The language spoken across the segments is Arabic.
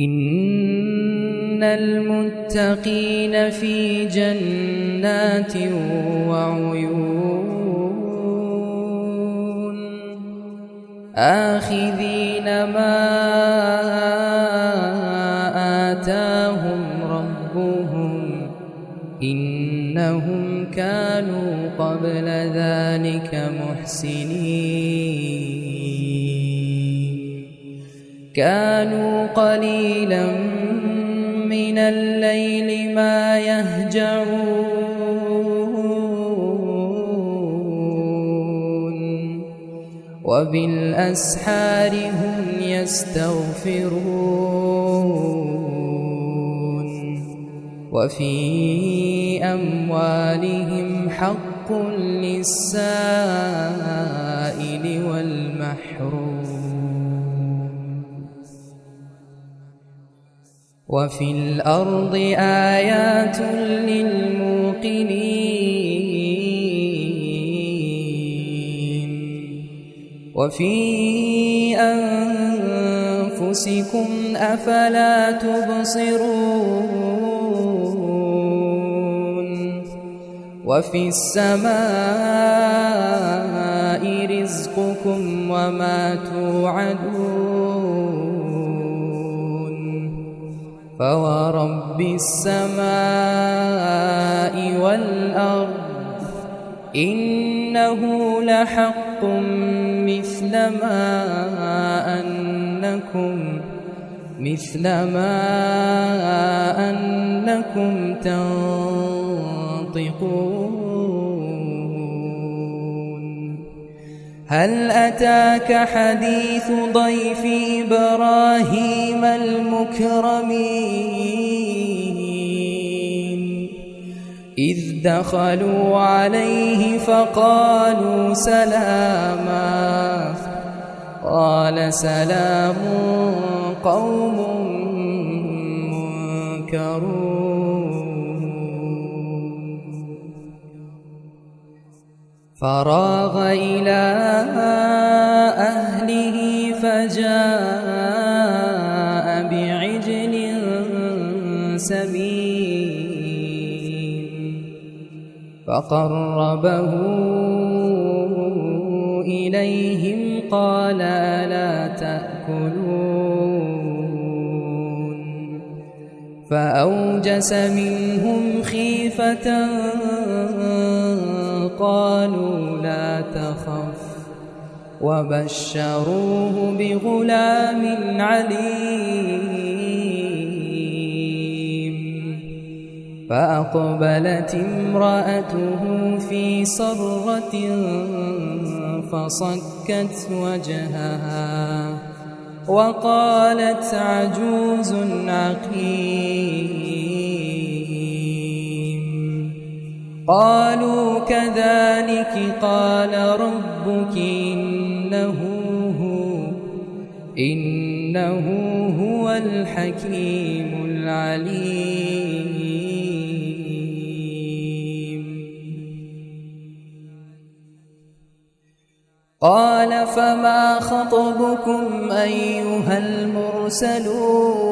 إن المتقين في جنات وعيون آخذين ما آتاهم ربهم إنهم كانوا قبل ذلك محسنين كانوا قليلا من الليل ما يهجعون. وبالأسحار هم يستغفرون. وفي أموالهم حق للسائل والمحروم. وفي الأرض آيات للموقنين وفي أنفسكم أفلا تبصرون وفي السماء رزقكم وما توعدون فورب السماء والأرض إنه لحق مثل ما أنكم مثل ما أنكم تنطقون هل أتاك حديث ضيف إبراهيم المكرمين؟ إذ دخلوا عليه فقالوا سلاما. قال سلام قوم منكرون. فراغ إلى أهله فجاء بعجل سمين فقربه إليهم قال ألا تأكلون فأوجس منهم خيفة قالوا لا تخف وبشروه بغلام عليم فأقبلت امرأته في صرة فصكت وجهها وقالت عجوز عقيم قالوا كذلك قال ربك إنه هو إنه هو الحكيم العليم. قال فما خطبكم أيها المرسلون؟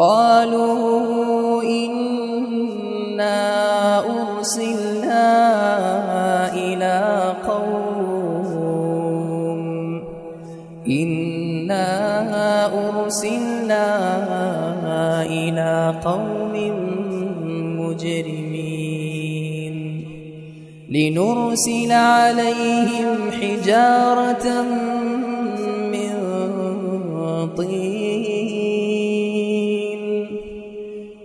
قالوا إنا أرسلنا إلى قوم إنا أرسلنا إلى قوم مجرمين لنرسل عليهم حجارة من طين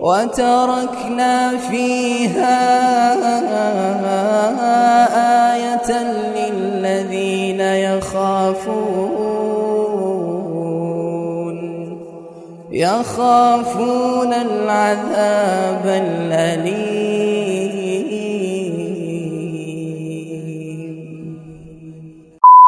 وتركنا فيها آية للذين يخافون. يخافون العذاب الأليم.